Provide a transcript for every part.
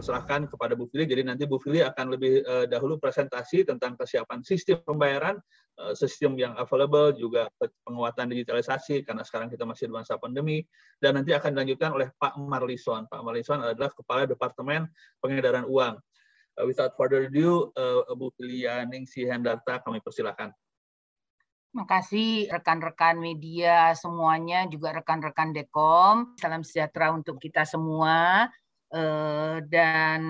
persilahkan kepada Bu Fili. Jadi nanti Bu Fili akan lebih uh, dahulu presentasi tentang kesiapan sistem pembayaran, uh, sistem yang available, juga penguatan digitalisasi karena sekarang kita masih di masa pandemi. Dan nanti akan dilanjutkan oleh Pak Marlison. Pak Marlison adalah Kepala Departemen Pengedaran Uang. Uh, without further ado, uh, Bu Filia Ningsi Hendarta kami persilahkan. Terima kasih rekan-rekan media semuanya, juga rekan-rekan Dekom. Salam sejahtera untuk kita semua. Eh, dan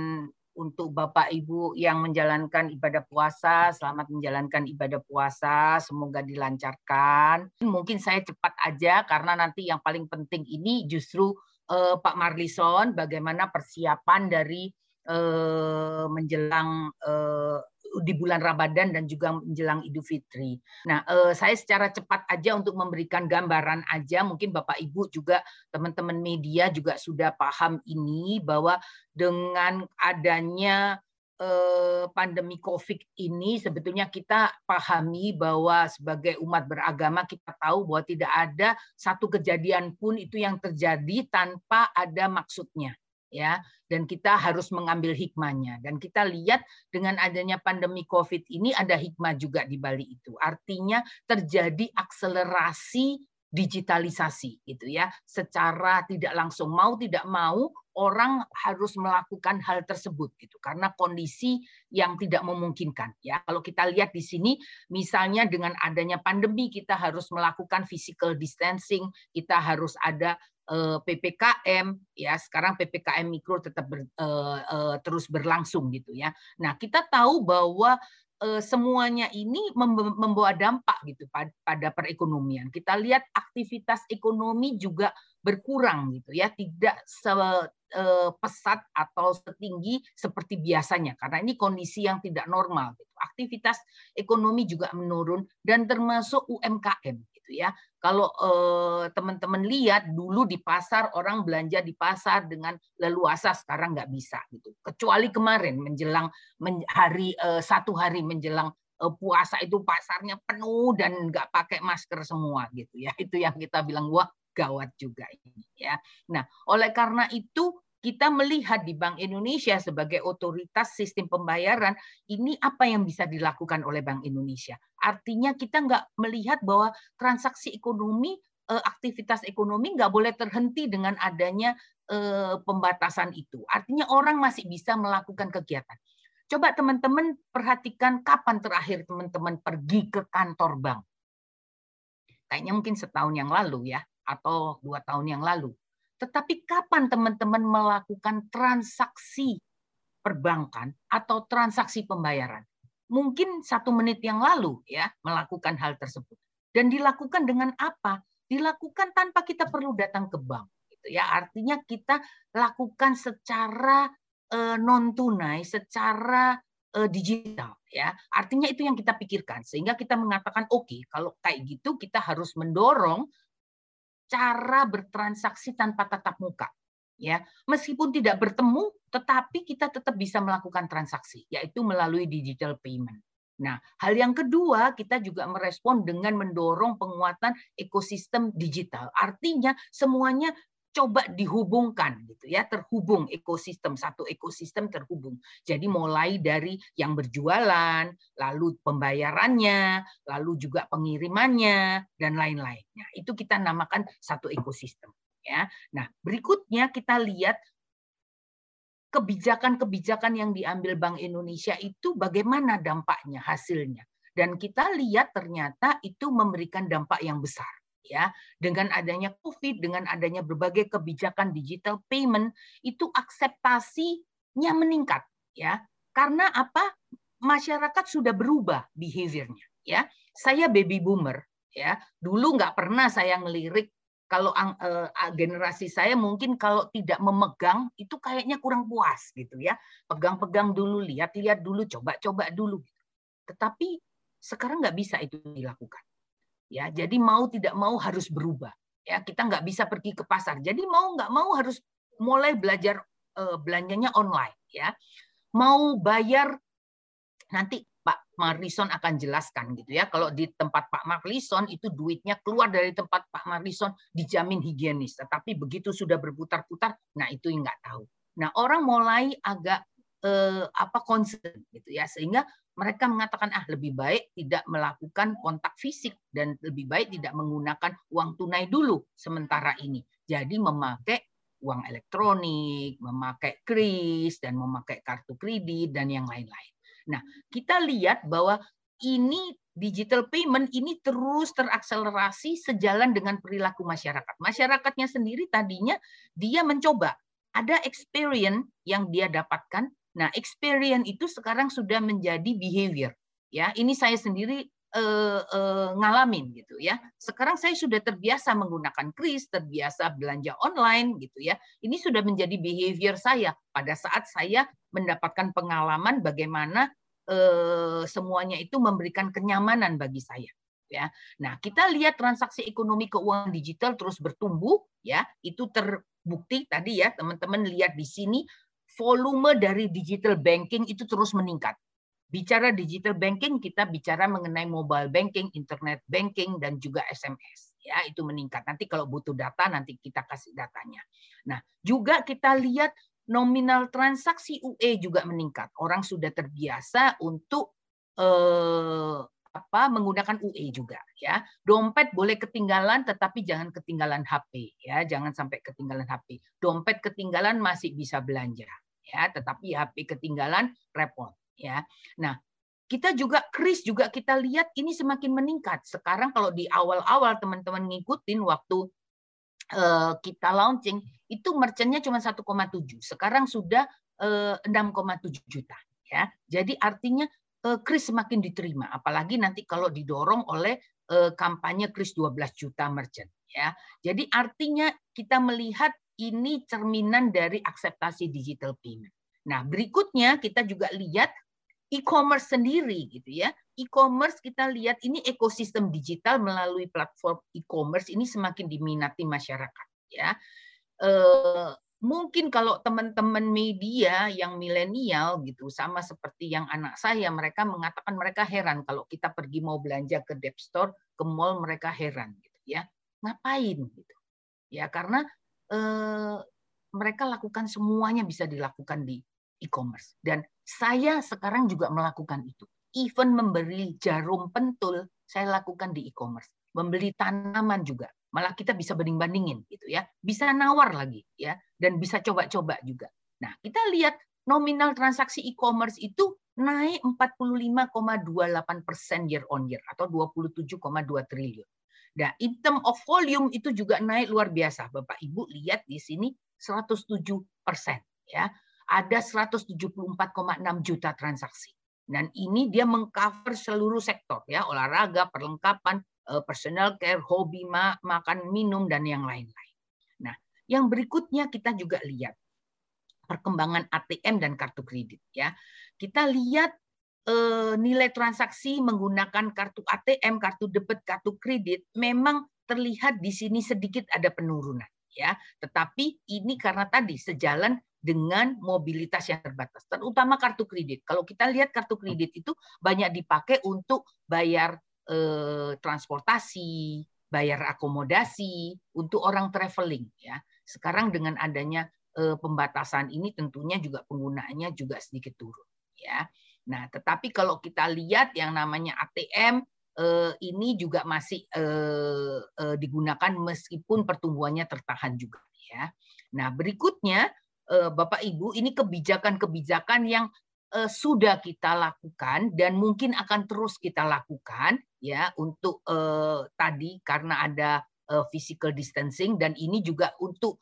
untuk Bapak Ibu yang menjalankan ibadah puasa, selamat menjalankan ibadah puasa, semoga dilancarkan. Mungkin saya cepat aja karena nanti yang paling penting ini justru eh, Pak Marlison bagaimana persiapan dari eh, menjelang di bulan Ramadan dan juga menjelang Idul Fitri. Nah, eh, saya secara cepat aja untuk memberikan gambaran aja, mungkin Bapak Ibu juga teman-teman media juga sudah paham ini bahwa dengan adanya eh, pandemi COVID ini sebetulnya kita pahami bahwa sebagai umat beragama kita tahu bahwa tidak ada satu kejadian pun itu yang terjadi tanpa ada maksudnya ya. Dan kita harus mengambil hikmahnya. Dan kita lihat dengan adanya pandemi Covid ini ada hikmah juga di balik itu. Artinya terjadi akselerasi digitalisasi gitu ya. Secara tidak langsung mau tidak mau orang harus melakukan hal tersebut gitu. Karena kondisi yang tidak memungkinkan ya. Kalau kita lihat di sini misalnya dengan adanya pandemi kita harus melakukan physical distancing kita harus ada PPKM ya sekarang PPKM mikro tetap ber, uh, uh, terus berlangsung gitu ya. Nah kita tahu bahwa semuanya ini membawa dampak gitu pada perekonomian. Kita lihat aktivitas ekonomi juga berkurang gitu ya, tidak se pesat atau setinggi seperti biasanya karena ini kondisi yang tidak normal. Gitu. Aktivitas ekonomi juga menurun dan termasuk UMKM gitu ya. Kalau eh, teman-teman lihat dulu di pasar orang belanja di pasar dengan leluasa sekarang nggak bisa gitu. Kecuali kemarin menjelang men, hari eh, satu hari menjelang eh, puasa itu pasarnya penuh dan nggak pakai masker semua gitu ya. Itu yang kita bilang wah gawat juga ini ya. Nah, oleh karena itu kita melihat di Bank Indonesia sebagai otoritas sistem pembayaran, ini apa yang bisa dilakukan oleh Bank Indonesia. Artinya kita nggak melihat bahwa transaksi ekonomi, eh, aktivitas ekonomi nggak boleh terhenti dengan adanya eh, pembatasan itu. Artinya orang masih bisa melakukan kegiatan. Coba teman-teman perhatikan kapan terakhir teman-teman pergi ke kantor bank. Kayaknya mungkin setahun yang lalu ya, atau dua tahun yang lalu tetapi kapan teman-teman melakukan transaksi perbankan atau transaksi pembayaran? Mungkin satu menit yang lalu ya melakukan hal tersebut. Dan dilakukan dengan apa? Dilakukan tanpa kita perlu datang ke bank. Gitu ya. Artinya kita lakukan secara eh, non tunai, secara eh, digital ya. Artinya itu yang kita pikirkan sehingga kita mengatakan oke, okay, kalau kayak gitu kita harus mendorong cara bertransaksi tanpa tatap muka. Ya, meskipun tidak bertemu, tetapi kita tetap bisa melakukan transaksi, yaitu melalui digital payment. Nah, hal yang kedua, kita juga merespon dengan mendorong penguatan ekosistem digital. Artinya semuanya coba dihubungkan gitu ya terhubung ekosistem satu ekosistem terhubung. Jadi mulai dari yang berjualan lalu pembayarannya lalu juga pengirimannya dan lain-lainnya. Itu kita namakan satu ekosistem ya. Nah berikutnya kita lihat kebijakan-kebijakan yang diambil Bank Indonesia itu bagaimana dampaknya hasilnya. Dan kita lihat ternyata itu memberikan dampak yang besar ya dengan adanya COVID dengan adanya berbagai kebijakan digital payment itu akseptasinya meningkat ya. Karena apa? Masyarakat sudah berubah behaviornya ya. Saya baby boomer ya. Dulu nggak pernah saya ngelirik kalau uh, generasi saya mungkin kalau tidak memegang itu kayaknya kurang puas gitu ya. Pegang-pegang dulu lihat-lihat dulu coba-coba dulu tetapi sekarang nggak bisa itu dilakukan ya jadi mau tidak mau harus berubah. Ya kita nggak bisa pergi ke pasar. Jadi mau nggak mau harus mulai belajar uh, belanjanya online ya. Mau bayar nanti Pak Marlison akan jelaskan gitu ya. Kalau di tempat Pak Marlison itu duitnya keluar dari tempat Pak Marlison dijamin higienis. Tetapi begitu sudah berputar-putar nah itu nggak tahu. Nah, orang mulai agak eh, apa concern gitu ya. Sehingga mereka mengatakan ah lebih baik tidak melakukan kontak fisik dan lebih baik tidak menggunakan uang tunai dulu sementara ini. Jadi memakai uang elektronik, memakai kris dan memakai kartu kredit dan yang lain-lain. Nah, kita lihat bahwa ini digital payment ini terus terakselerasi sejalan dengan perilaku masyarakat. Masyarakatnya sendiri tadinya dia mencoba ada experience yang dia dapatkan Nah, experience itu sekarang sudah menjadi behavior. Ya, ini saya sendiri uh, uh, ngalamin gitu ya. Sekarang saya sudah terbiasa menggunakan kris, terbiasa belanja online gitu ya. Ini sudah menjadi behavior saya pada saat saya mendapatkan pengalaman bagaimana uh, semuanya itu memberikan kenyamanan bagi saya ya. Nah, kita lihat transaksi ekonomi keuangan digital terus bertumbuh ya. Itu terbukti tadi ya, teman-teman lihat di sini volume dari digital banking itu terus meningkat. Bicara digital banking, kita bicara mengenai mobile banking, internet banking, dan juga SMS. Ya, itu meningkat. Nanti kalau butuh data, nanti kita kasih datanya. Nah, juga kita lihat nominal transaksi UE juga meningkat. Orang sudah terbiasa untuk eh, apa menggunakan UE juga ya. Dompet boleh ketinggalan tetapi jangan ketinggalan HP ya, jangan sampai ketinggalan HP. Dompet ketinggalan masih bisa belanja ya, tetapi HP ketinggalan repot ya. Nah, kita juga kris juga kita lihat ini semakin meningkat. Sekarang kalau di awal-awal teman-teman ngikutin waktu uh, kita launching itu merchantnya cuma 1,7. Sekarang sudah uh, eh, 6,7 juta ya. Jadi artinya uh, kris semakin diterima apalagi nanti kalau didorong oleh uh, kampanye kris 12 juta merchant ya. Jadi artinya kita melihat ini cerminan dari akseptasi digital payment. Nah, berikutnya kita juga lihat e-commerce sendiri gitu ya. E-commerce kita lihat ini ekosistem digital melalui platform e-commerce ini semakin diminati masyarakat ya. Eh, mungkin kalau teman-teman media yang milenial gitu sama seperti yang anak saya mereka mengatakan mereka heran kalau kita pergi mau belanja ke Dep Store ke mall mereka heran gitu ya. Ngapain gitu. Ya karena eh, mereka lakukan semuanya bisa dilakukan di e-commerce. Dan saya sekarang juga melakukan itu. Even memberi jarum pentul, saya lakukan di e-commerce. Membeli tanaman juga. Malah kita bisa banding-bandingin gitu ya. Bisa nawar lagi ya dan bisa coba-coba juga. Nah, kita lihat nominal transaksi e-commerce itu naik 45,28 persen year on year atau 27,2 triliun. Nah, in term of volume itu juga naik luar biasa. Bapak Ibu lihat di sini 107 persen. Ya, ada 174,6 juta transaksi. Dan ini dia mengcover seluruh sektor ya, olahraga, perlengkapan, personal care, hobi, makan, minum dan yang lain-lain. Nah, yang berikutnya kita juga lihat perkembangan ATM dan kartu kredit ya. Kita lihat Eh, nilai transaksi menggunakan kartu ATM, kartu debit, kartu kredit memang terlihat di sini sedikit ada penurunan ya. Tetapi ini karena tadi sejalan dengan mobilitas yang terbatas, terutama kartu kredit. Kalau kita lihat kartu kredit itu banyak dipakai untuk bayar eh, transportasi, bayar akomodasi untuk orang traveling ya. Sekarang dengan adanya eh, pembatasan ini tentunya juga penggunaannya juga sedikit turun ya. Nah, tetapi kalau kita lihat yang namanya ATM eh, ini juga masih eh, eh, digunakan meskipun pertumbuhannya tertahan juga ya. Nah, berikutnya Bapak Ibu ini kebijakan-kebijakan yang sudah kita lakukan dan mungkin akan terus kita lakukan ya untuk tadi karena ada physical distancing dan ini juga untuk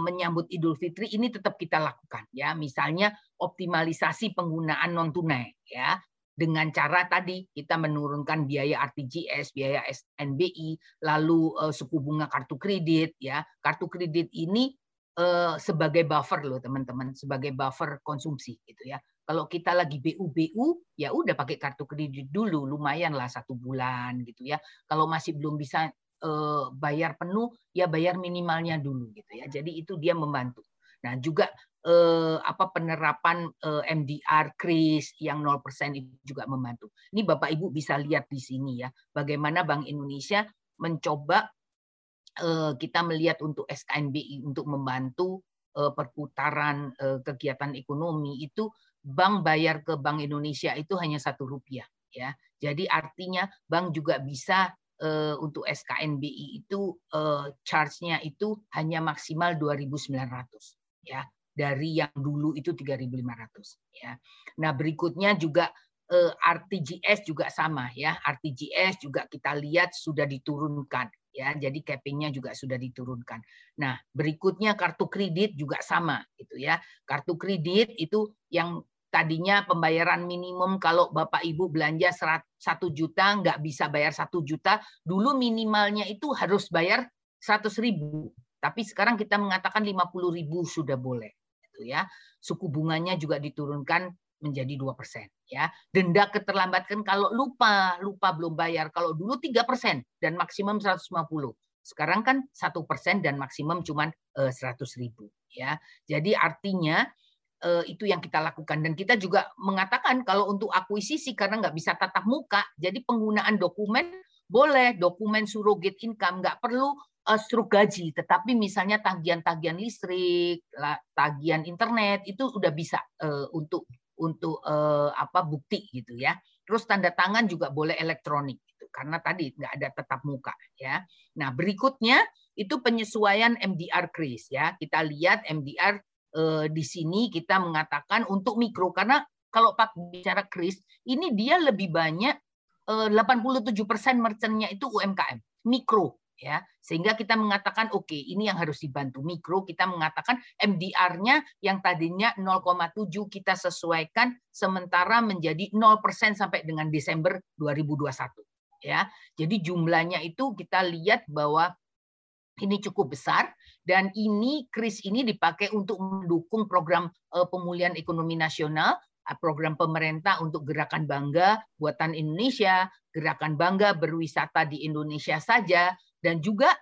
menyambut Idul Fitri ini tetap kita lakukan ya misalnya optimalisasi penggunaan non tunai ya dengan cara tadi kita menurunkan biaya RTGS, biaya SNBI, lalu uh, suku bunga kartu kredit ya. Kartu kredit ini uh, sebagai buffer loh teman-teman, sebagai buffer konsumsi gitu ya. Kalau kita lagi BU-BU ya udah pakai kartu kredit dulu, lumayan lah satu bulan gitu ya. Kalau masih belum bisa uh, bayar penuh ya bayar minimalnya dulu gitu ya. Jadi itu dia membantu. Nah, juga eh, apa penerapan eh, MDR kris yang 0% itu juga membantu. Ini Bapak Ibu bisa lihat di sini ya, bagaimana Bank Indonesia mencoba eh, kita melihat untuk SKNBI untuk membantu perputaran kegiatan ekonomi itu bank bayar ke Bank Indonesia itu hanya satu rupiah ya. Jadi artinya bank juga bisa untuk SKNBI itu charge-nya itu hanya maksimal 2.900 ya dari yang dulu itu 3.500 ya. Nah, berikutnya juga RTGS juga sama ya. RTGS juga kita lihat sudah diturunkan ya jadi cappingnya juga sudah diturunkan. Nah berikutnya kartu kredit juga sama gitu ya. Kartu kredit itu yang tadinya pembayaran minimum kalau bapak ibu belanja satu juta nggak bisa bayar satu juta dulu minimalnya itu harus bayar seratus ribu. Tapi sekarang kita mengatakan lima puluh ribu sudah boleh gitu ya. Suku bunganya juga diturunkan menjadi dua persen ya. Denda keterlambatan kalau lupa lupa belum bayar. Kalau dulu tiga persen dan maksimum 150 sekarang kan satu persen dan maksimum cuma eh, seratus ribu ya. Jadi artinya eh, itu yang kita lakukan. Dan kita juga mengatakan kalau untuk akuisisi karena nggak bisa tatap muka jadi penggunaan dokumen boleh. Dokumen surrogate income nggak perlu uh, struk gaji, tetapi misalnya tagihan-tagihan listrik, tagihan internet itu sudah bisa untuk untuk uh, apa bukti gitu ya. Terus tanda tangan juga boleh elektronik gitu karena tadi nggak ada tetap muka ya. Nah, berikutnya itu penyesuaian MDR kris ya. Kita lihat MDR uh, di sini kita mengatakan untuk mikro karena kalau Pak bicara kris ini dia lebih banyak uh, 87% merchantnya itu UMKM, mikro ya. Sehingga kita mengatakan oke okay, ini yang harus dibantu mikro. Kita mengatakan MDR-nya yang tadinya 0,7 kita sesuaikan sementara menjadi 0% sampai dengan Desember 2021 ya. Jadi jumlahnya itu kita lihat bahwa ini cukup besar dan ini kris ini dipakai untuk mendukung program eh, pemulihan ekonomi nasional eh, program pemerintah untuk gerakan bangga buatan Indonesia, gerakan bangga berwisata di Indonesia saja, dan juga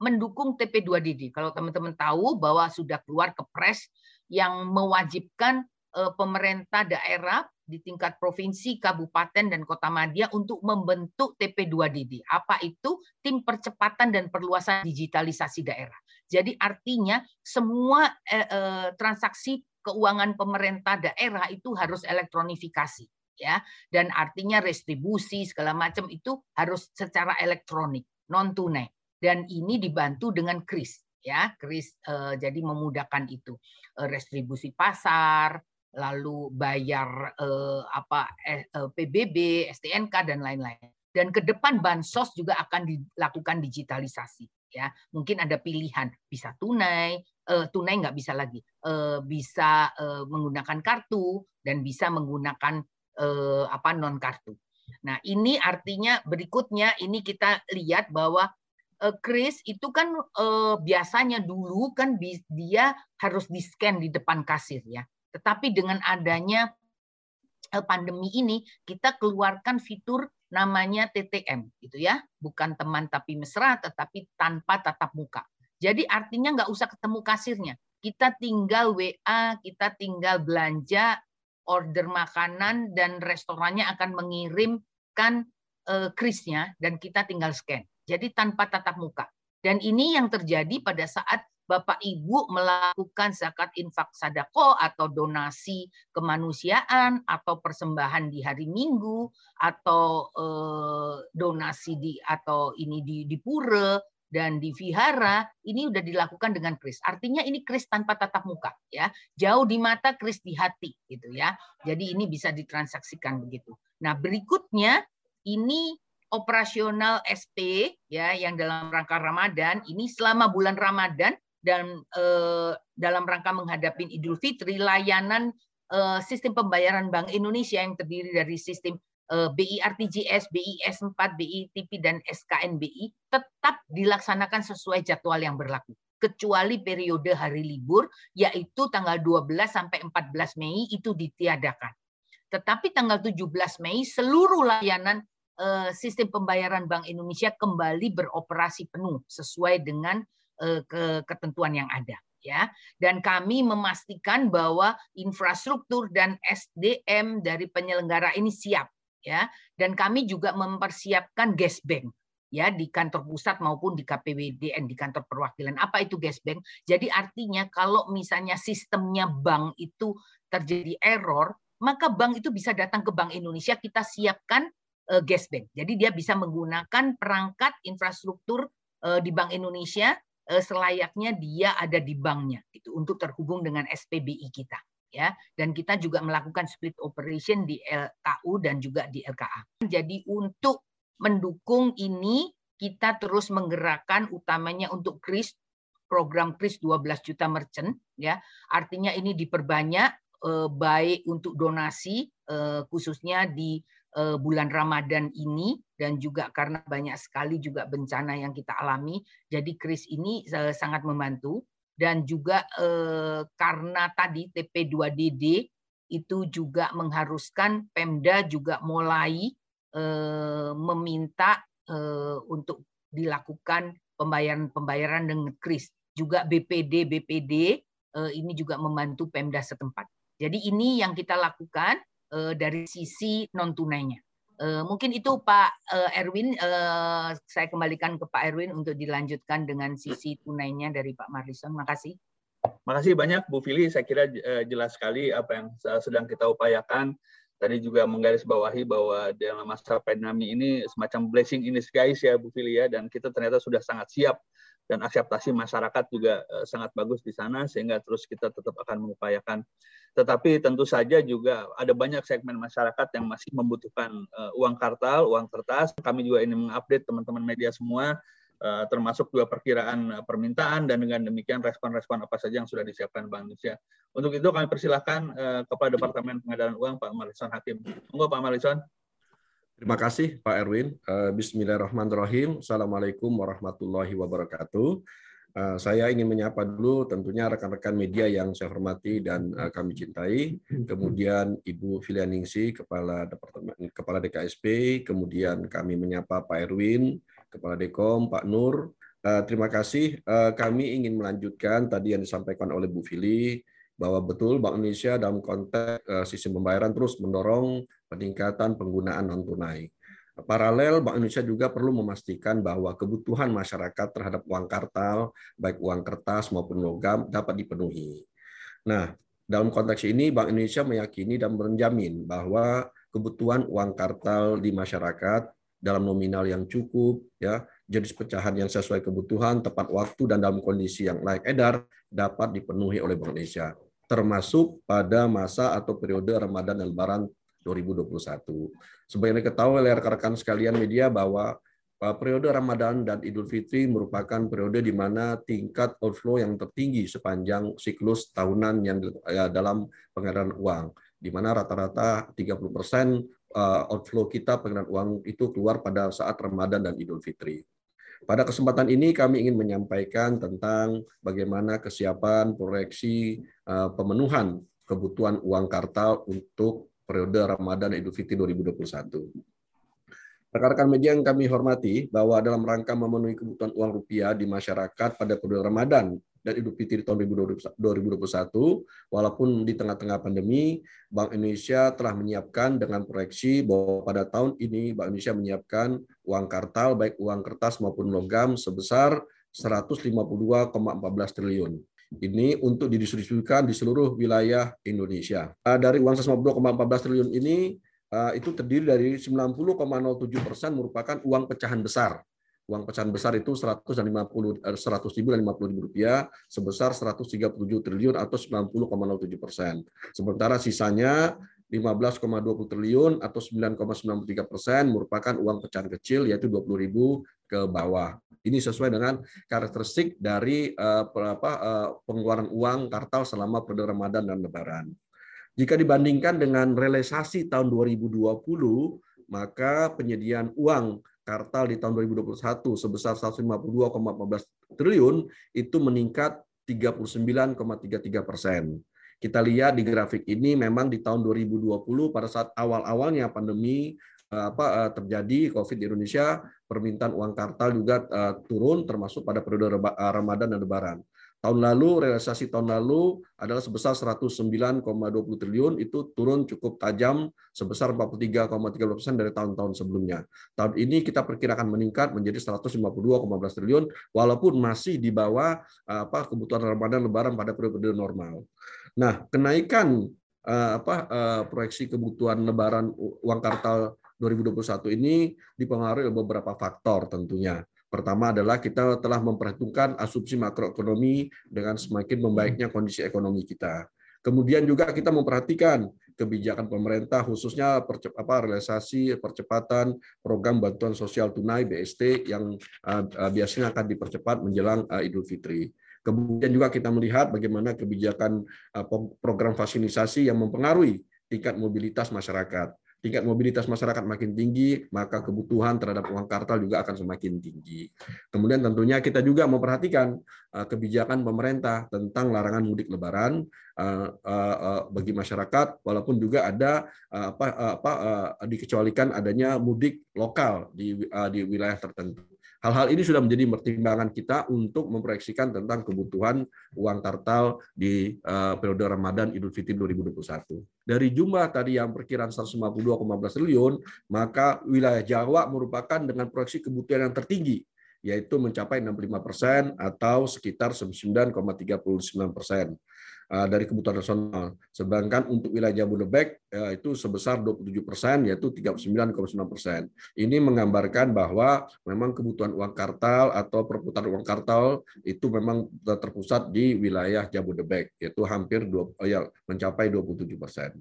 mendukung TP2DD. Kalau teman-teman tahu bahwa sudah keluar kepres yang mewajibkan eh, pemerintah daerah di tingkat provinsi, kabupaten, dan kota Madia untuk membentuk TP2DD. Apa itu? Tim Percepatan dan Perluasan Digitalisasi Daerah. Jadi artinya semua eh, eh, transaksi keuangan pemerintah daerah itu harus elektronifikasi ya dan artinya restribusi segala macam itu harus secara elektronik non tunai dan ini dibantu dengan kris ya. Kris eh, jadi memudahkan itu. Eh, restribusi pasar lalu bayar eh, apa eh, eh PBB STNK dan lain-lain. Dan ke depan bansos juga akan dilakukan digitalisasi ya. Mungkin ada pilihan bisa tunai eh, tunai nggak bisa lagi? Eh, bisa eh, menggunakan kartu dan bisa menggunakan eh, apa non kartu Nah, ini artinya berikutnya ini kita lihat bahwa uh, Chris itu kan uh, biasanya dulu kan dia harus di-scan di depan kasir ya. Tetapi dengan adanya uh, pandemi ini kita keluarkan fitur namanya TTM gitu ya, bukan teman tapi mesra tetapi tanpa tatap muka. Jadi artinya nggak usah ketemu kasirnya. Kita tinggal WA, kita tinggal belanja order makanan dan restorannya akan mengirimkan uh, krisnya dan kita tinggal scan. Jadi tanpa tatap muka. Dan ini yang terjadi pada saat Bapak Ibu melakukan zakat infak sadako atau donasi kemanusiaan atau persembahan di hari Minggu atau eh, donasi di atau ini di, di pura dan di vihara ini sudah dilakukan dengan kris. Artinya ini kris tanpa tatap muka ya. Jauh di mata, kris di hati gitu ya. Jadi ini bisa ditransaksikan begitu. Nah, berikutnya ini operasional SP ya yang dalam rangka Ramadan ini selama bulan Ramadan dan eh, dalam rangka menghadapi Idul Fitri layanan eh, sistem pembayaran Bank Indonesia yang terdiri dari sistem Eh, BI RTGS, BI S4, BI TP, dan SKNBI tetap dilaksanakan sesuai jadwal yang berlaku. Kecuali periode hari libur yaitu tanggal 12 sampai 14 Mei itu ditiadakan. Tetapi tanggal 17 Mei seluruh layanan eh, sistem pembayaran Bank Indonesia kembali beroperasi penuh sesuai dengan eh, ketentuan yang ada ya. Dan kami memastikan bahwa infrastruktur dan SDM dari penyelenggara ini siap ya dan kami juga mempersiapkan gas bank ya di kantor pusat maupun di KPWDN di kantor perwakilan. Apa itu gas bank? Jadi artinya kalau misalnya sistemnya bank itu terjadi error, maka bank itu bisa datang ke Bank Indonesia kita siapkan uh, gas bank. Jadi dia bisa menggunakan perangkat infrastruktur uh, di Bank Indonesia uh, selayaknya dia ada di banknya itu untuk terhubung dengan SPBI kita ya dan kita juga melakukan split operation di LKU dan juga di LKA. Jadi untuk mendukung ini kita terus menggerakkan utamanya untuk kris program kris 12 juta merchant ya. Artinya ini diperbanyak eh, baik untuk donasi eh, khususnya di eh, bulan Ramadan ini dan juga karena banyak sekali juga bencana yang kita alami. Jadi kris ini eh, sangat membantu dan juga eh, karena tadi TP2DD itu juga mengharuskan Pemda juga mulai Eh, meminta eh, untuk dilakukan pembayaran-pembayaran dengan kris. Juga BPD BPD ini juga membantu Pemda setempat. Jadi ini yang kita lakukan dari sisi non tunainya. Mungkin itu Pak Erwin, saya kembalikan ke Pak Erwin untuk dilanjutkan dengan sisi tunainya dari Pak Marlison. Makasih. Makasih banyak Bu Fili, saya kira jelas sekali apa yang sedang kita upayakan tadi juga menggarisbawahi bahwa dalam masa pandemi ini semacam blessing in disguise ya Bu Filia dan kita ternyata sudah sangat siap dan akseptasi masyarakat juga uh, sangat bagus di sana sehingga terus kita tetap akan mengupayakan. Tetapi tentu saja juga ada banyak segmen masyarakat yang masih membutuhkan uh, uang kartal, uang kertas. Kami juga ini mengupdate teman-teman media semua Eh, termasuk dua perkiraan eh, permintaan dan dengan demikian respon-respon apa saja yang sudah disiapkan Bank Indonesia. Untuk itu kami persilahkan eh, kepada Departemen Pengadaan Uang Pak Marlison Hakim. Monggo Pak Marlison. Terima kasih Pak Erwin. Bismillahirrahmanirrahim. Assalamualaikum warahmatullahi wabarakatuh. Saya ingin menyapa dulu tentunya rekan-rekan media yang saya hormati dan kami cintai. Kemudian Ibu Filianingsi, Kepala Departemen Kepala DKSP, kemudian kami menyapa Pak Erwin, Kepala Dekom, Pak Nur. Uh, terima kasih. Kami ingin melanjutkan tadi yang disampaikan oleh Bu Fili bahwa betul Bank Indonesia dalam konteks sistem pembayaran terus mendorong peningkatan penggunaan non tunai. Paralel, Bank Indonesia juga perlu memastikan bahwa kebutuhan masyarakat terhadap uang kartal, baik uang kertas maupun logam, dapat dipenuhi. Nah, dalam konteks ini, Bank Indonesia meyakini dan menjamin bahwa kebutuhan uang kartal di masyarakat dalam nominal yang cukup, ya jenis pecahan yang sesuai kebutuhan, tepat waktu dan dalam kondisi yang layak edar dapat dipenuhi oleh Bank Indonesia, termasuk pada masa atau periode Ramadan dan Lebaran 2021. Sebagai ketahui oleh rekan-rekan sekalian media bahwa uh, periode Ramadan dan Idul Fitri merupakan periode di mana tingkat outflow yang tertinggi sepanjang siklus tahunan yang ya, dalam pengadaan uang, di mana rata-rata 30 persen uh, outflow kita pengenalan uang itu keluar pada saat Ramadan dan Idul Fitri. Pada kesempatan ini kami ingin menyampaikan tentang bagaimana kesiapan proyeksi uh, pemenuhan kebutuhan uang kartal untuk periode Ramadan dan Idul Fitri 2021. Rekan-rekan media yang kami hormati, bahwa dalam rangka memenuhi kebutuhan uang rupiah di masyarakat pada periode Ramadan dan Idul Fitri tahun 2021, walaupun di tengah-tengah pandemi, Bank Indonesia telah menyiapkan dengan proyeksi bahwa pada tahun ini Bank Indonesia menyiapkan uang kartal, baik uang kertas maupun logam sebesar 152,14 triliun. Ini untuk didistribusikan di seluruh wilayah Indonesia. Ah, dari uang 152,14 triliun ini, ah, itu terdiri dari 90,07 persen merupakan uang pecahan besar uang pecahan besar itu 150 100 eh, ribu dan 50 ribu rupiah sebesar 137 triliun atau 90,07 persen. Sementara sisanya 15,20 triliun atau 9,93 persen merupakan uang pecahan kecil yaitu 20 ribu ke bawah. Ini sesuai dengan karakteristik dari uh, uh, pengeluaran uang kartal selama periode Ramadan dan Lebaran. Jika dibandingkan dengan realisasi tahun 2020, maka penyediaan uang kartal di tahun 2021 sebesar 152,14 triliun itu meningkat 39,33 persen. Kita lihat di grafik ini memang di tahun 2020 pada saat awal-awalnya pandemi eh, apa eh, terjadi COVID di Indonesia, permintaan uang kartal juga uh, turun termasuk pada periode Ramadan dan Lebaran. Tahun lalu, realisasi tahun lalu adalah sebesar 109,20 triliun, itu turun cukup tajam sebesar 43,30 persen dari tahun-tahun sebelumnya. Tahun ini kita perkirakan meningkat menjadi 152,15 triliun, walaupun masih di bawah apa kebutuhan Ramadan Lebaran pada periode normal. Nah, kenaikan eh, apa eh, proyeksi kebutuhan Lebaran uang kartal 2021 ini dipengaruhi oleh beberapa faktor tentunya. Pertama adalah kita telah memperhitungkan asumsi makroekonomi dengan semakin membaiknya kondisi ekonomi kita. Kemudian juga kita memperhatikan kebijakan pemerintah khususnya percep, apa, realisasi percepatan program bantuan sosial tunai BST yang uh, uh, biasanya akan dipercepat menjelang uh, Idul Fitri. Kemudian juga kita melihat bagaimana kebijakan uh, program fasilitasi yang mempengaruhi tingkat mobilitas masyarakat tingkat mobilitas masyarakat makin tinggi, maka kebutuhan terhadap uang kartal juga akan semakin tinggi. Kemudian tentunya kita juga memperhatikan uh, kebijakan pemerintah tentang larangan mudik lebaran uh, bagi masyarakat, walaupun juga ada apa, apa dikecualikan adanya mudik lokal di, di wilayah tertentu. Hal-hal ini sudah menjadi pertimbangan kita untuk memproyeksikan tentang kebutuhan uang kartal di uh, periode Ramadan Idul Fitri 2021. Dari jumlah tadi yang perkiraan 152,15 triliun, maka wilayah Jawa merupakan dengan proyeksi kebutuhan yang tertinggi, yaitu mencapai 65 persen atau sekitar 9,39 persen. Eh, dari kebutuhan nasional. Sedangkan untuk wilayah Jabodebek ya, itu sebesar 27 persen, yaitu 39,9 persen. Ini menggambarkan bahwa memang kebutuhan uang kartal atau perputaran uang kartal itu memang terpusat di wilayah Jabodebek, yaitu hampir dua, ya, mencapai 27 persen.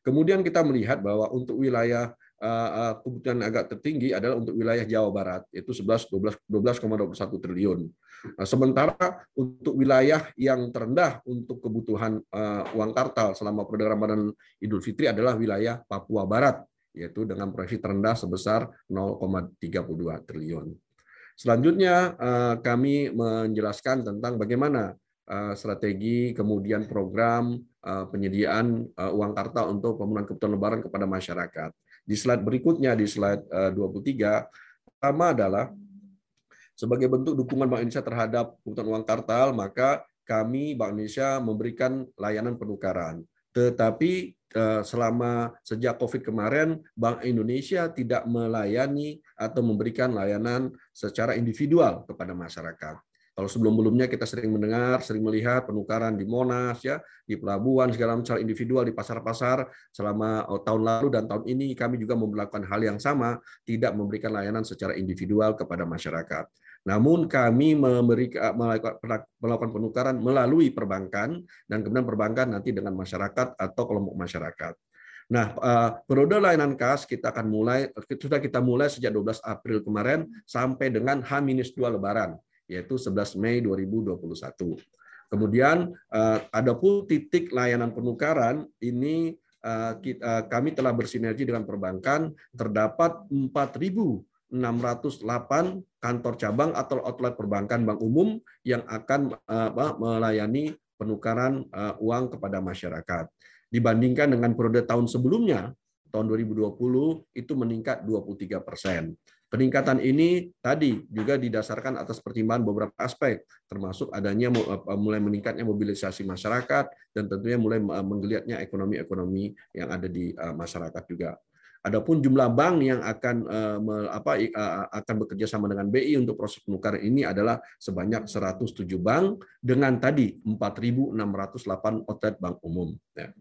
Kemudian kita melihat bahwa untuk wilayah Eh, eh, kebutuhan agak tertinggi adalah untuk wilayah Jawa Barat, yaitu 11 12 12,21 triliun. Nah, sementara untuk wilayah yang terendah untuk kebutuhan uh, uang kartal selama periode Ramadan Idul Fitri adalah wilayah Papua Barat, yaitu dengan proyeksi terendah sebesar 0,32 triliun. Selanjutnya uh, kami menjelaskan tentang bagaimana uh, strategi kemudian program uh, penyediaan uh, uang kartal untuk pemenuhan kebutuhan lebaran kepada masyarakat. Di slide berikutnya, di slide 23, eh, pertama adalah sebagai bentuk dukungan Bank Indonesia terhadap kebutuhan uang kartal, maka kami Bank Indonesia memberikan layanan penukaran. Tetapi eh, selama sejak COVID kemarin, Bank Indonesia tidak melayani atau memberikan layanan secara individual kepada masyarakat. Kalau sebelum-belumnya kita sering mendengar, sering melihat penukaran di Monas, ya, di pelabuhan segala macam individual di pasar-pasar selama oh, tahun lalu dan tahun ini kami juga melakukan hal yang sama, tidak memberikan layanan secara individual kepada masyarakat. Namun kami memberikan melakukan penukaran melalui perbankan dan kemudian perbankan nanti dengan masyarakat atau kelompok masyarakat. Nah, eh, periode layanan kas kita akan mulai sudah kita mulai sejak 12 April kemarin sampai dengan H-2 Lebaran yaitu 11 Mei 2021. Kemudian eh, ada pun titik layanan penukaran ini eh, eh, kami telah bersinergi dengan perbankan terdapat 4.608 kantor cabang atau outlet perbankan bank umum yang akan melayani penukaran uang kepada masyarakat. Dibandingkan dengan periode tahun sebelumnya, tahun 2020 itu meningkat 23 persen. Peningkatan ini tadi juga didasarkan atas pertimbangan beberapa aspek, termasuk adanya mulai meningkatnya mobilisasi masyarakat dan tentunya mulai menggeliatnya ekonomi-ekonomi yang ada di masyarakat juga. Adapun jumlah bank yang akan apa akan bekerja sama dengan BI untuk proses penukaran ini adalah sebanyak 107 bank dengan tadi 4.608 outlet bank umum. Ya.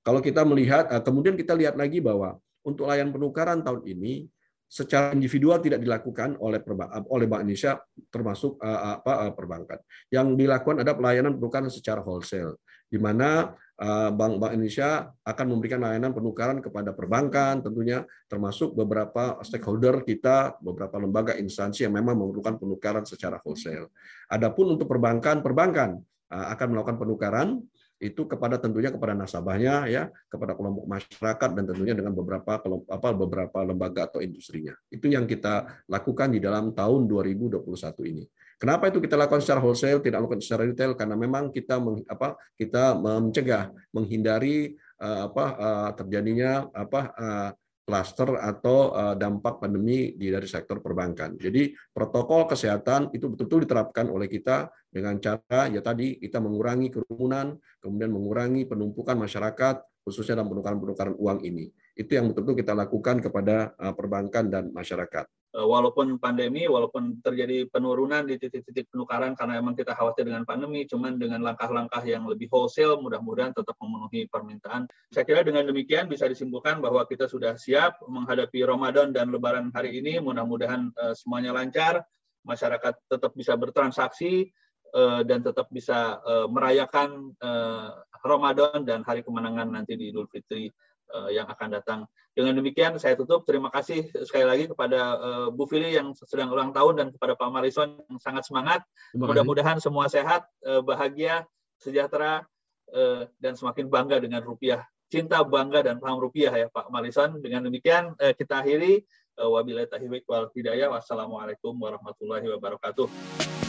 Kalau kita melihat, kemudian kita lihat lagi bahwa untuk layanan penukaran tahun ini secara individual tidak dilakukan oleh oleh Bank Indonesia termasuk uh, apa perbankan. Yang dilakukan adalah pelayanan penukaran secara wholesale di mana uh, Bank Bank Indonesia akan memberikan layanan penukaran kepada perbankan tentunya termasuk beberapa stakeholder kita, beberapa lembaga instansi yang memang memerlukan penukaran secara wholesale. Adapun untuk perbankan, perbankan uh, akan melakukan penukaran itu kepada tentunya kepada nasabahnya ya kepada kelompok masyarakat dan tentunya dengan beberapa apa beberapa lembaga atau industrinya itu yang kita lakukan di dalam tahun 2021 ini kenapa itu kita lakukan secara wholesale tidak lakukan secara retail karena memang kita meng, apa kita mencegah menghindari uh, apa uh, terjadinya apa klaster atau uh, dampak pandemi di dari sektor perbankan. Jadi protokol kesehatan itu betul-betul diterapkan oleh kita dengan cara ya tadi kita mengurangi kerumunan, kemudian mengurangi penumpukan masyarakat khususnya dalam penukaran-penukaran uang ini. Itu yang betul-betul kita lakukan kepada uh, perbankan dan masyarakat. Eh, walaupun pandemi, walaupun terjadi penurunan di titik-titik penukaran karena emang kita khawatir dengan pandemi, cuman dengan langkah-langkah yang lebih wholesale, mudah-mudahan tetap memenuhi permintaan. Saya kira dengan demikian bisa disimpulkan bahwa kita sudah siap menghadapi Ramadan dan Lebaran hari ini. Mudah-mudahan uh, semuanya lancar, masyarakat tetap bisa bertransaksi dan tetap bisa merayakan Ramadan dan hari kemenangan nanti di Idul Fitri yang akan datang. Dengan demikian saya tutup. Terima kasih sekali lagi kepada uh, Bu Fili yang sedang ulang tahun dan kepada Pak Marison yang sangat semangat. Mudah-mudahan semua sehat, uh, bahagia, sejahtera, uh, dan semakin bangga dengan rupiah. Cinta, bangga, dan paham rupiah ya Pak Marison. Dengan demikian uh, kita akhiri. Wabillahi taufiq wal hidayah. Wassalamualaikum warahmatullahi wabarakatuh.